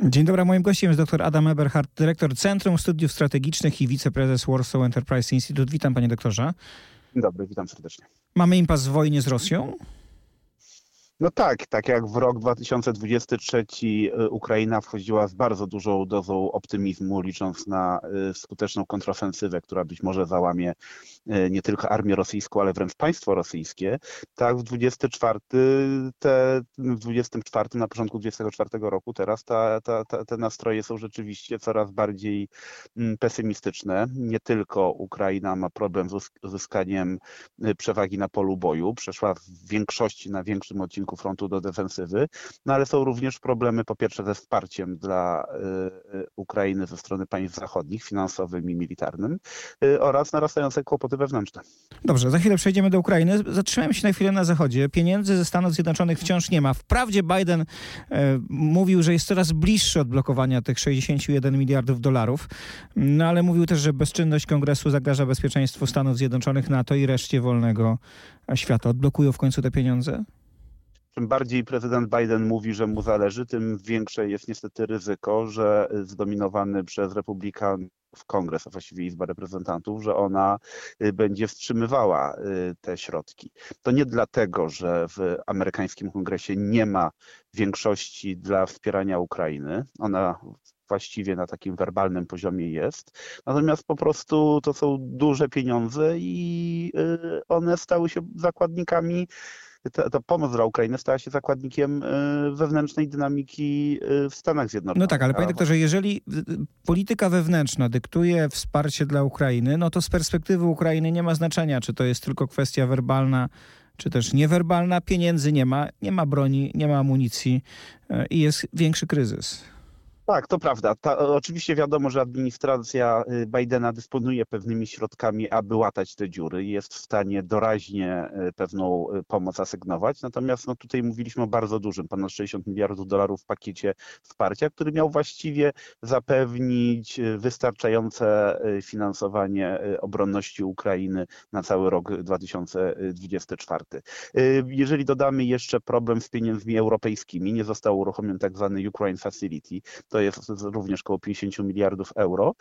Dzień dobry, moim gościem jest dr Adam Eberhardt, dyrektor Centrum Studiów Strategicznych i wiceprezes Warsaw Enterprise Institute. Witam panie doktorze. Dzień dobry, witam serdecznie. Mamy impas w wojnie z Rosją? No tak, tak jak w rok 2023 y, Ukraina wchodziła z bardzo dużą dozą optymizmu, licząc na y, skuteczną kontrofensywę, która być może załamie y, nie tylko armię rosyjską, ale wręcz państwo rosyjskie, tak w 24, te, w 24 na początku 24 roku teraz ta, ta, ta, te nastroje są rzeczywiście coraz bardziej mm, pesymistyczne. Nie tylko Ukraina ma problem z uzyskaniem przewagi na polu boju, przeszła w większości na większym odcinku odcinku frontu do defensywy, no ale są również problemy po pierwsze ze wsparciem dla y, y, Ukrainy ze strony państw zachodnich, finansowym i militarnym y, oraz narastające kłopoty wewnętrzne. Dobrze, za chwilę przejdziemy do Ukrainy. Zatrzymałem się na chwilę na zachodzie. Pieniędzy ze Stanów Zjednoczonych wciąż nie ma. Wprawdzie Biden e, mówił, że jest coraz bliższy odblokowania tych 61 miliardów dolarów, no ale mówił też, że bezczynność kongresu zagraża bezpieczeństwu Stanów Zjednoczonych, NATO i reszcie wolnego świata. Odblokują w końcu te pieniądze? Czym bardziej prezydent Biden mówi, że mu zależy, tym większe jest niestety ryzyko, że zdominowany przez republikanów kongres, a właściwie Izba Reprezentantów, że ona y, będzie wstrzymywała y, te środki. To nie dlatego, że w amerykańskim kongresie nie ma większości dla wspierania Ukrainy. Ona właściwie na takim werbalnym poziomie jest. Natomiast po prostu to są duże pieniądze i y, one stały się zakładnikami ta, ta, pomoc dla Ukrainy stała się zakładnikiem y, wewnętrznej dynamiki y, w Stanach Zjednoczonych. No tak, ale panie doktorze, jeżeli y, polityka wewnętrzna dyktuje wsparcie dla Ukrainy, no to z perspektywy Ukrainy nie ma znaczenia, czy to jest tylko kwestia werbalna, czy też niewerbalna. Pieniędzy nie ma, nie ma broni, nie ma amunicji i jest większy kryzys. Tak, to prawda. Ta, oczywiście wiadomo, że administracja y, Bidena dysponuje pewnymi środkami, aby łatać te dziury i jest w stanie doraźnie y, pewną y, pomoc asygnować. Natomiast no, tutaj mówiliśmy o bardzo dużym, ponad 60 miliardów dolarów pakiecie wsparcia, który miał właściwie zapewnić wystarczające finansowanie obronności Ukrainy na cały rok 2024. Jeżeli dodamy jeszcze problem z pieniędzmi europejskimi, nie został uruchomiony tak zwany Ukraine Facility, to to jest również około 50 miliardów euro.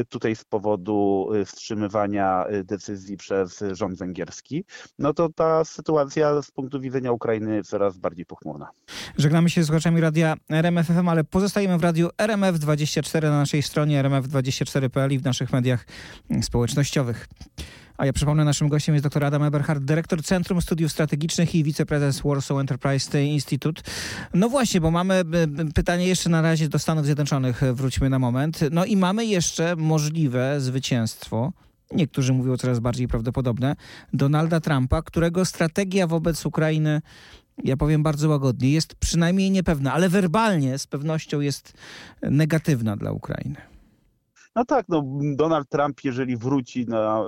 Y, tutaj z powodu y, wstrzymywania y, decyzji przez rząd węgierski, no to ta sytuacja z punktu widzenia Ukrainy coraz bardziej pochmurna. Żegnamy się z słuchaczami radia RMFFM, ale pozostajemy w radiu RMF24 na naszej stronie rmf24.pl i w naszych mediach społecznościowych. A ja przypomnę, naszym gościem jest dr Adam Eberhardt, dyrektor Centrum Studiów Strategicznych i wiceprezes Warsaw Enterprise Institute. No właśnie, bo mamy pytanie jeszcze na razie do Stanów Zjednoczonych, wróćmy na moment. No i mamy jeszcze możliwe zwycięstwo niektórzy mówią coraz bardziej prawdopodobne, Donalda Trumpa, którego strategia wobec Ukrainy, ja powiem bardzo łagodnie, jest przynajmniej niepewna, ale werbalnie z pewnością jest negatywna dla Ukrainy. No tak, no Donald Trump, jeżeli wróci na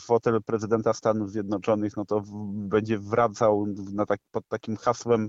fotel prezydenta Stanów Zjednoczonych, no to będzie wracał na tak, pod takim hasłem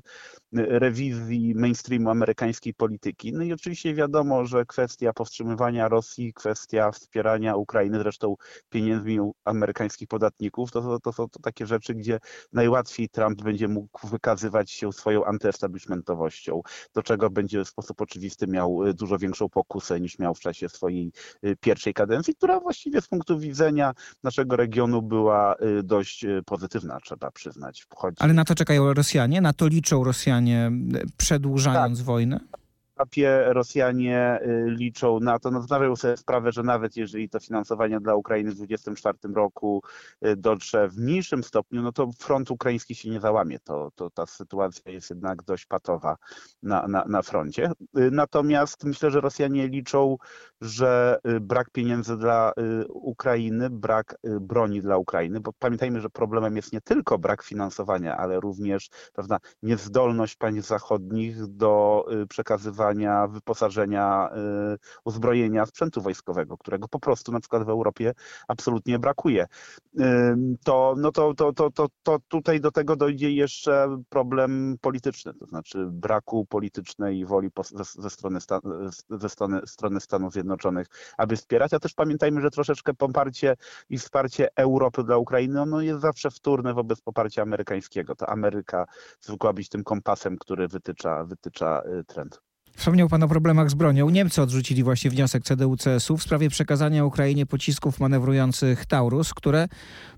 rewizji mainstreamu amerykańskiej polityki. No i oczywiście wiadomo, że kwestia powstrzymywania Rosji, kwestia wspierania Ukrainy, zresztą pieniędzmi amerykańskich podatników, to, to, to są to takie rzeczy, gdzie najłatwiej Trump będzie mógł wykazywać się swoją antyestablishmentowością, do czego będzie w sposób oczywisty miał dużo większą pokusę niż miał w czasie swojej y, pierwszej kadencji, która właściwie z punktu widzenia naszego regionu była y, dość y, pozytywna, trzeba przyznać. Ale na to czekają Rosjanie? Na to liczą Rosjanie, przedłużając tak. wojnę? Etapie Rosjanie y, liczą na to, no zdawają sobie sprawę, że nawet jeżeli to finansowanie dla Ukrainy w 2024 roku y, dotrze w mniejszym stopniu, no to front ukraiński się nie załamie. To, to ta sytuacja jest jednak dość patowa na, na, na froncie. Y, natomiast myślę, że Rosjanie liczą, że brak pieniędzy dla Ukrainy, brak broni dla Ukrainy, bo pamiętajmy, że problemem jest nie tylko brak finansowania, ale również pewna niezdolność państw zachodnich do przekazywania wyposażenia, y, uzbrojenia, sprzętu wojskowego, którego po prostu na przykład w Europie absolutnie brakuje. To, no to, to, to, to, to tutaj do tego dojdzie jeszcze problem polityczny, to znaczy braku politycznej woli ze, strony, ze strony, strony Stanów Zjednoczonych, aby wspierać, a też pamiętajmy, że troszeczkę poparcie i wsparcie Europy dla Ukrainy ono jest zawsze wtórne wobec poparcia amerykańskiego. To Ameryka zwykła być tym kompasem, który wytycza, wytycza y, trend. Wspomniał pan o problemach z bronią. Niemcy odrzucili właśnie wniosek CDU-CSU w sprawie przekazania Ukrainie pocisków manewrujących Taurus, które,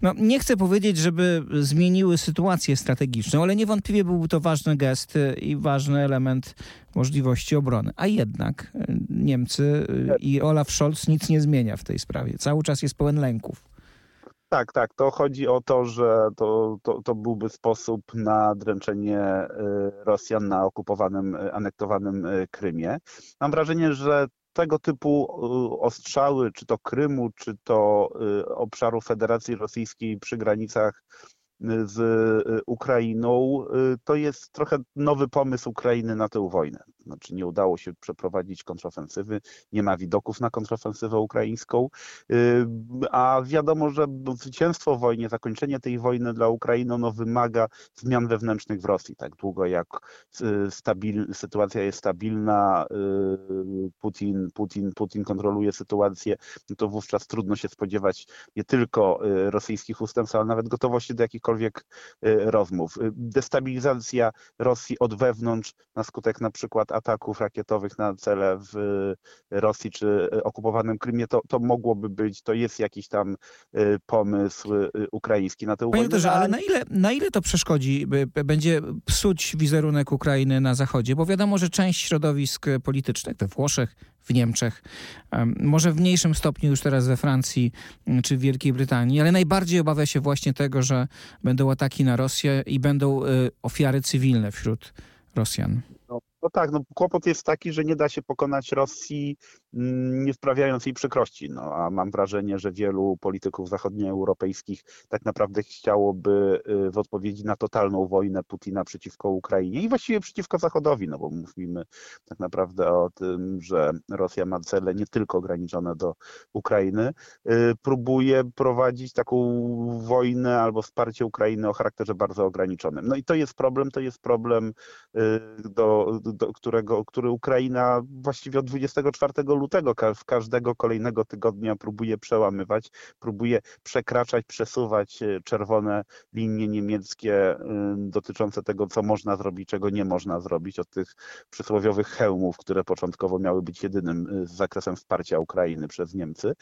no nie chcę powiedzieć, żeby zmieniły sytuację strategiczną, ale niewątpliwie byłby to ważny gest i ważny element możliwości obrony. A jednak Niemcy i Olaf Scholz nic nie zmienia w tej sprawie. Cały czas jest pełen lęków. Tak, tak. To chodzi o to, że to, to, to byłby sposób na dręczenie y, Rosjan na okupowanym, y, anektowanym y, Krymie. Mam wrażenie, że tego typu ostrzały, czy to Krymu, czy to obszaru Federacji Rosyjskiej przy granicach z Ukrainą, to jest trochę nowy pomysł Ukrainy na tę wojnę. Znaczy nie udało się przeprowadzić kontrofensywy, nie ma widoków na kontrofensywę ukraińską, y, a wiadomo, że zwycięstwo w wojnie, zakończenie tej wojny dla Ukrainy no, wymaga zmian wewnętrznych w Rosji. Tak długo jak stabil, sytuacja jest stabilna, Putin, Putin, Putin kontroluje sytuację, no to wówczas trudno się spodziewać nie tylko rosyjskich ustępstw, ale nawet gotowości do jakichkolwiek y, rozmów. Y, destabilizacja Rosji od wewnątrz na skutek na przykład ataków rakietowych na cele w y, Rosji czy okupowanym Krymie, to, to mogłoby być, to jest jakiś tam pomysł ukraiński na tę Panie wojnę. ale na ile, na ile to przeszkodzi, będzie psuć wizerunek Ukrainy na Zachodzie? Bo wiadomo, że część środowisk politycznych we Włoszech, w Niemczech, może w mniejszym stopniu już teraz we Francji czy w Wielkiej Brytanii, ale najbardziej obawia się właśnie tego, że będą ataki na Rosję i będą y, ofiary cywilne wśród Rosjan. No, tak, no kłopot jest taki, że nie da się pokonać Rosji nie sprawiając jej przykrości. No, a mam wrażenie, że wielu polityków zachodnioeuropejskich tak naprawdę chciałoby y, w odpowiedzi na totalną wojnę Putina przeciwko Ukrainie i właściwie przeciwko Zachodowi, no bo mówimy tak naprawdę o tym, że Rosja ma cele nie tylko ograniczone do Ukrainy, y, próbuje prowadzić taką wojnę albo wsparcie Ukrainy o charakterze bardzo ograniczonym. No i to jest problem, to jest problem y, do, do którego, który Ukraina właściwie od 24 lutego w każdego kolejnego tygodnia próbuje przełamywać, próbuje przekraczać, przesuwać e, czerwone linie niemieckie e, dotyczące tego, co można zrobić, czego nie można zrobić, od tych przysłowiowych hełmów, które początkowo miały być jedynym e, zakresem wsparcia Ukrainy przez Niemcy.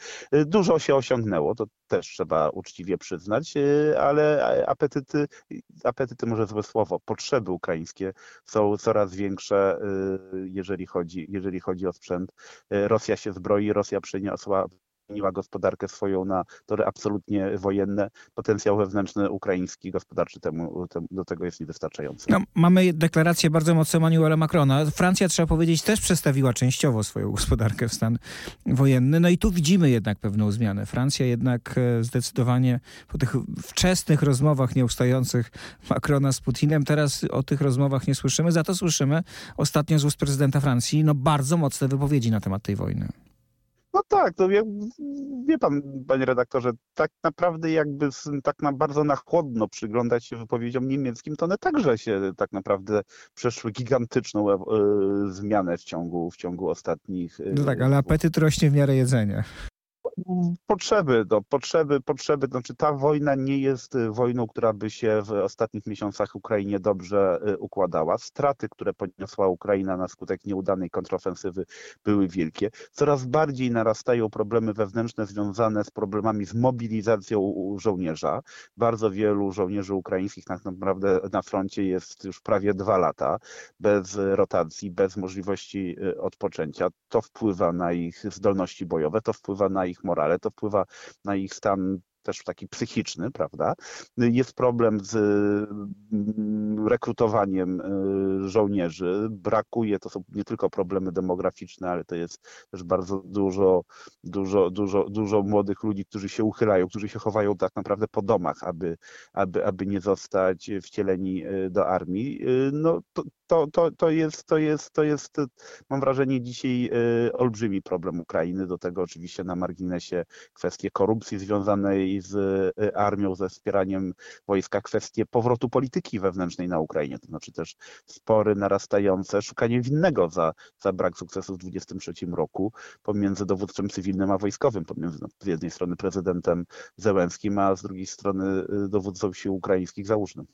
Dużo się osiągnęło, to też trzeba uczciwie przyznać, ale apetyty, apetyty może złe słowo, potrzeby ukraińskie są coraz większe jeżeli chodzi, jeżeli chodzi o sprzęt. Y, Rosja się zbroi, Rosja przeniosła zmieniła gospodarkę swoją na tory absolutnie wojenne. Potencjał wewnętrzny ukraiński, gospodarczy temu, temu do tego jest niewystarczający. No, mamy deklarację bardzo mocno Emmanuela Macrona. Francja, trzeba powiedzieć, też przestawiła częściowo swoją gospodarkę w stan wojenny. No i tu widzimy jednak pewną zmianę. Francja jednak e, zdecydowanie po tych wczesnych rozmowach nieustających Macrona z Putinem, teraz o tych rozmowach nie słyszymy. Za to słyszymy ostatnio z ust prezydenta Francji no bardzo mocne wypowiedzi na temat tej wojny. No tak, to wie, wie pan, panie redaktorze, tak naprawdę jakby tak na bardzo na chłodno przyglądać się wypowiedziom niemieckim, to one także się tak naprawdę przeszły gigantyczną e, zmianę w ciągu, w ciągu ostatnich... E, no tak, ale apetyt rośnie w miarę jedzenia potrzeby, do potrzeby, potrzeby, znaczy ta wojna nie jest y, wojną, która by się w ostatnich miesiącach Ukrainie dobrze y, układała. Straty, które poniosła Ukraina na skutek nieudanej kontrofensywy były wielkie. Coraz bardziej narastają problemy wewnętrzne związane z problemami z mobilizacją żołnierza. Bardzo wielu żołnierzy ukraińskich tak naprawdę na froncie jest już prawie dwa lata bez rotacji, bez możliwości y, odpoczęcia. To wpływa na ich zdolności bojowe, to wpływa na ich morale, to wpływa na ich stan też taki psychiczny, prawda? Jest problem z rekrutowaniem y, żołnierzy. Brakuje, to są nie tylko problemy demograficzne, ale to jest też bardzo dużo, dużo, dużo, dużo młodych ludzi, którzy się uchylają, którzy się chowają tak naprawdę po domach, aby, aby, aby nie zostać wcieleni y, do armii. Y, no, to, to, to, to, jest, to, jest, to jest, mam wrażenie, dzisiaj olbrzymi problem Ukrainy. Do tego oczywiście na marginesie kwestie korupcji związanej z armią, ze wspieraniem wojska, kwestie powrotu polityki wewnętrznej na Ukrainie, to znaczy też spory narastające, szukanie winnego za, za brak sukcesu w 2023 roku pomiędzy dowódcą cywilnym a wojskowym, pomiędzy no, z jednej strony prezydentem Zełenskim, a z drugiej strony y, dowódcą sił ukraińskich Załużnym.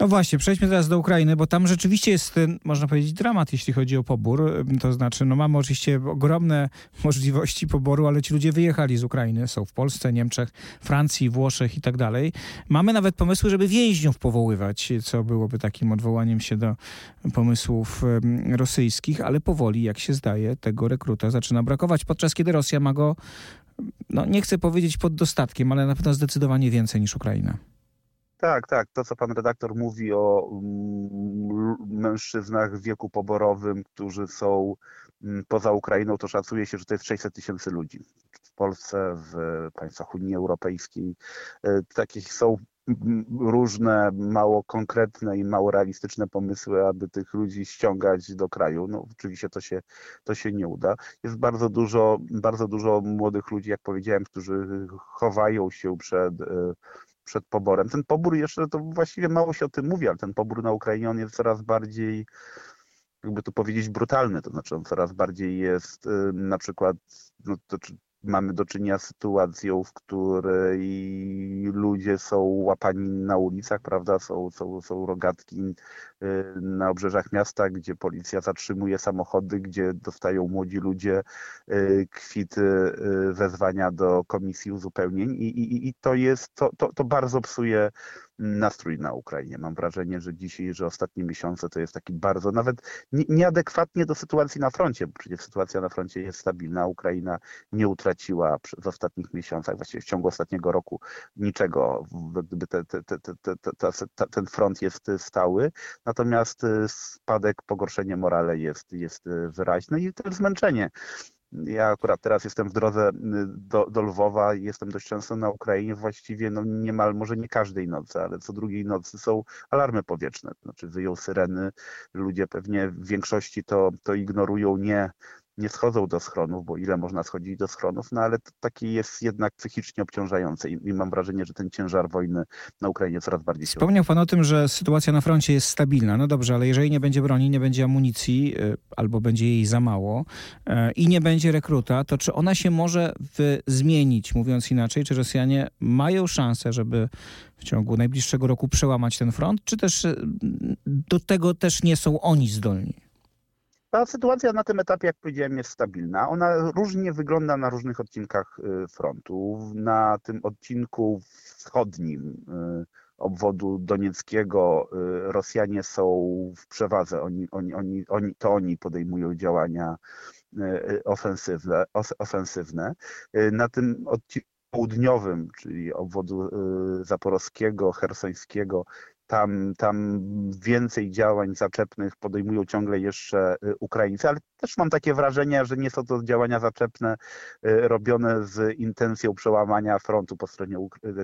No właśnie, przejdźmy teraz do Ukrainy, bo tam rzeczywiście jest, można powiedzieć, dramat, jeśli chodzi o pobór. To znaczy, no mamy oczywiście ogromne możliwości poboru, ale ci ludzie wyjechali z Ukrainy, są w Polsce, Niemczech, Francji, Włoszech i tak dalej. Mamy nawet pomysły, żeby więźniów powoływać, co byłoby takim odwołaniem się do pomysłów rosyjskich, ale powoli, jak się zdaje, tego rekruta zaczyna brakować, podczas kiedy Rosja ma go, no nie chcę powiedzieć pod dostatkiem, ale na pewno zdecydowanie więcej niż Ukraina. Tak, tak. To, co pan redaktor mówi o mm, mężczyznach w wieku poborowym, którzy są mm, poza Ukrainą, to szacuje się, że to jest 600 tysięcy ludzi. W Polsce, w państwach Unii Europejskiej. E, takich są mm, różne, mało konkretne i mało realistyczne pomysły, aby tych ludzi ściągać do kraju. No oczywiście to się, to się nie uda. Jest bardzo dużo, bardzo dużo młodych ludzi, jak powiedziałem, którzy chowają się przed e, przed poborem. Ten pobór jeszcze, to właściwie mało się o tym mówi, ale ten pobór na Ukrainie on jest coraz bardziej, jakby to powiedzieć, brutalny. To znaczy on coraz bardziej jest y, na przykład, no to, mamy do czynienia z sytuacją, w której ludzie są łapani na ulicach, prawda? Są, są, są rogatki na obrzeżach miasta, gdzie policja zatrzymuje samochody, gdzie dostają młodzi ludzie y, kwity y, wezwania do komisji uzupełnień i, i, i to jest, to, to, to bardzo psuje nastrój na Ukrainie. Mam wrażenie, że dzisiaj, że ostatnie miesiące to jest taki bardzo, nawet nieadekwatnie do sytuacji na froncie, bo przecież sytuacja na froncie jest stabilna. Ukraina nie utraciła w ostatnich miesiącach, właściwie w ciągu ostatniego roku niczego, gdyby te, te, te, ten front jest stały. Natomiast spadek, pogorszenie morale jest, jest wyraźne i to zmęczenie. Ja akurat teraz jestem w drodze y, do, do Lwowa i jestem dość często na Ukrainie. Właściwie no niemal, może nie każdej nocy, ale co drugiej nocy są alarmy powietrzne. Znaczy wyją syreny, ludzie pewnie w większości to, to ignorują nie nie schodzą do schronów, bo ile można schodzić do schronów, no ale to takie jest jednak psychicznie obciążające i, i mam wrażenie, że ten ciężar wojny na Ukrainie coraz bardziej się... Wspomniał pan o tym, że sytuacja na froncie jest stabilna. No dobrze, ale jeżeli nie będzie broni, nie będzie amunicji y, albo będzie jej za mało y, i nie będzie rekruta, to czy ona się może zmienić, mówiąc inaczej? Czy Rosjanie mają szansę, żeby w ciągu najbliższego roku przełamać ten front, czy też y, do tego też nie są oni zdolni? Ta sytuacja na tym etapie, jak powiedziałem, jest stabilna. Ona różnie wygląda na różnych odcinkach y, frontu. Na tym odcinku wschodnim y, obwodu donieckiego y, Rosjanie są w przewadze. Oni, oni, oni, oni, to oni podejmują działania ofensywne. ofensywne. Na tym odcinku południowym, czyli obwodu zaporowskiego, hersońskiego, tam, tam więcej działań zaczepnych podejmują ciągle jeszcze y, Ukraińcy, ale też mam takie wrażenie, że nie są to działania zaczepne y, robione z intencją przełamania frontu po stronie,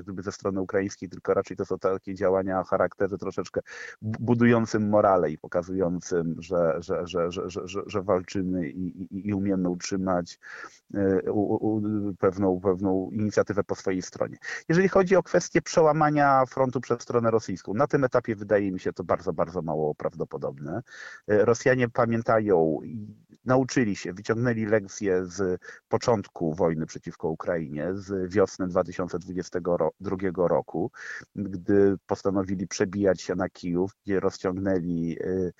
gdyby ze strony ukraińskiej, tylko raczej to są takie działania o charakterze troszeczkę budującym morale i pokazującym, że, że, że, że, że, że walczymy i, i, i umiemy utrzymać y, u, u, pewną, pewną inicjatywę po swojej stronie. Jeżeli chodzi o kwestię przełamania frontu przez stronę rosyjską, na tym etapie wydaje mi się to bardzo, bardzo mało prawdopodobne. Y, Rosjanie pamiętają nauczyli się, wyciągnęli lekcje z początku wojny przeciwko Ukrainie, z wiosny 2022 roku, gdy postanowili przebijać się na Kijów, gdzie rozciągnęli y,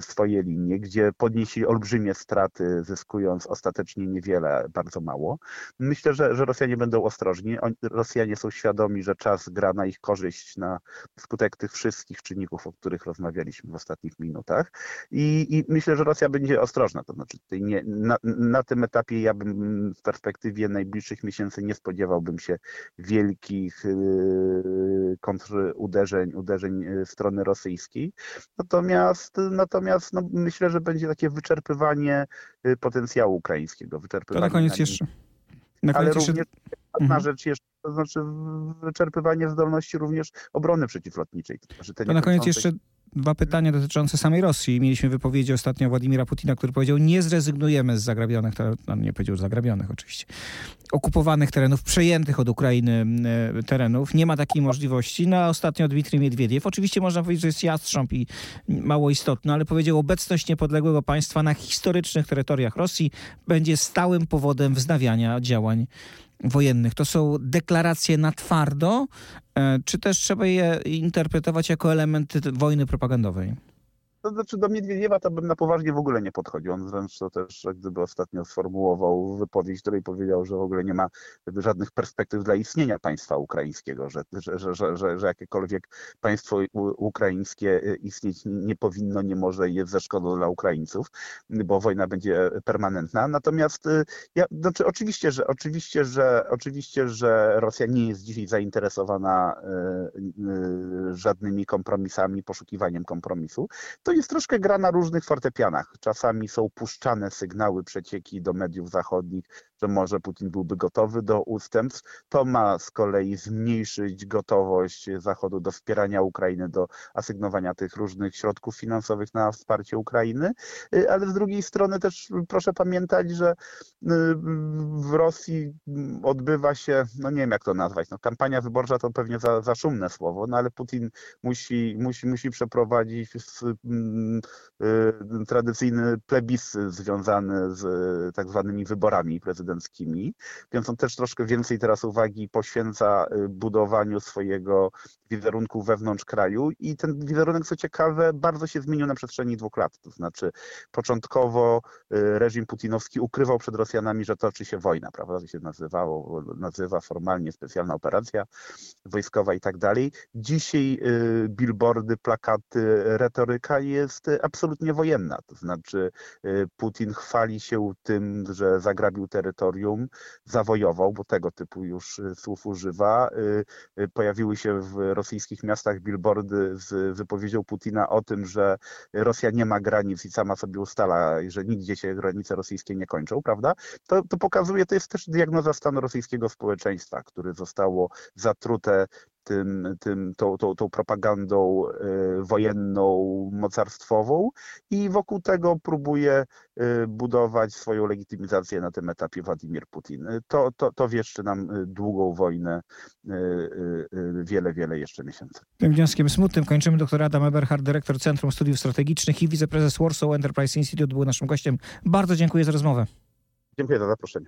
swoje linie, gdzie podnieśli olbrzymie straty, zyskując ostatecznie niewiele, bardzo mało. Myślę, że, że Rosjanie będą ostrożni. Rosjanie są świadomi, że czas gra na ich korzyść na skutek tych wszystkich czynników, o których rozmawialiśmy w ostatnich minutach. I, i myślę, że Rosja będzie ostrożna. To znaczy nie, na, na, tym etapie ja bym w perspektywie najbliższych miesięcy nie spodziewałbym się wielkich yy, kontruderzeń uderzeń yy, strony rosyjskiej. Natomiast, natomiast no, myślę, że będzie takie wyczerpywanie yy, potencjału ukraińskiego. Wyczerpywanie to na koniec jeszcze. Na koniec Ale jeszcze... również mhm. rzecz jeszcze, to znaczy wyczerpywanie zdolności również obrony przeciwlotniczej. To, znaczy to na koniec jeszcze dwa pytania dotyczące samej Rosji. Mieliśmy wypowiedzi ostatnio Władimira Putina, który powiedział, nie zrezygnujemy z zagrabionych, no nie powiedział zagrabionych oczywiście, okupowanych terenów, przejętych od Ukrainy e, terenów. Nie ma takiej możliwości. No ostatnio Dmitrij Miedwiediew, oczywiście można powiedzieć, że jest jastrząb i mało istotny, ale powiedział, obecność niepodległego państwa na historycznych terytoriach Rosji będzie stałym powodem wznawiania działań wojennych? To są deklaracje na twardo, e, czy też trzeba je interpretować jako elementy wojny propagandowej? To znaczy do Miedwiediewa to bym na poważnie w ogóle nie podchodził. On wręcz to też jak gdyby ostatnio sformułował wypowiedź, której powiedział, że w ogóle nie ma żadnych perspektyw dla istnienia państwa ukraińskiego, że, że, że, że, że jakiekolwiek państwo ukraińskie y, istnieć nie powinno, nie może i jest ze szkodą dla Ukraińców, bo wojna będzie permanentna. Natomiast y, ja, znaczy oczywiście, że oczywiście, że oczywiście, że Rosja nie jest dzisiaj zainteresowana y, żadnymi kompromisami, poszukiwaniem kompromisu to jest troszkę gra na różnych fortepianach. Czasami są puszczane sygnały, przecieki do mediów zachodnich, że może Putin byłby gotowy do ustępstw. To ma z kolei zmniejszyć gotowość Zachodu do wspierania Ukrainy, do asygnowania tych różnych środków finansowych na wsparcie Ukrainy. Y, ale z drugiej strony też proszę pamiętać, że y, w Rosji odbywa się, no nie wiem jak to nazwać, no kampania wyborcza to pewnie za, za szumne słowo, no ale Putin musi, musi, musi przeprowadzić Mm, y, tradycyjny plebiscyt związany z tak zwanymi wyborami prezydenckimi, więc on też troszkę więcej teraz uwagi poświęca y, budowaniu swojego wizerunku wewnątrz kraju i ten wizerunek, co ciekawe, bardzo się zmienił na przestrzeni dwóch lat. To znaczy początkowo reżim putinowski ukrywał przed Rosjanami, że toczy się wojna, prawda? To się nazywało, nazywa formalnie specjalna operacja wojskowa i tak dalej. Dzisiaj billboardy, plakaty, retoryka jest absolutnie wojenna. To znaczy y, Putin chwali się tym, że zagrabił terytorium, zawojował, bo tego typu już y, słów używa. Y, pojawiły się w rosyjskich miastach billboardy z wypowiedzią Putina o tym, że Rosja nie ma granic i sama sobie ustala, że nigdzie się granice rosyjskie nie kończą, prawda? To, to pokazuje, to jest też diagnoza stanu rosyjskiego społeczeństwa, które zostało zatrute tym, tym, tą, tą, tą propagandą e, wojenną, mocarstwową i wokół tego próbuje e, budować swoją legitymizację na tym etapie Władimir Putin. To, to, to wieszczy nam długą wojnę, wiele, wiele jeszcze miesięcy. Tym wnioskiem smutnym kończymy. Doktor Adam Eberhard, dyrektor Centrum Studiów Strategicznych i wiceprezes Warsaw Enterprise Institute był naszym gościem. Bardzo dziękuję za rozmowę. Dziękuję za zaproszenie.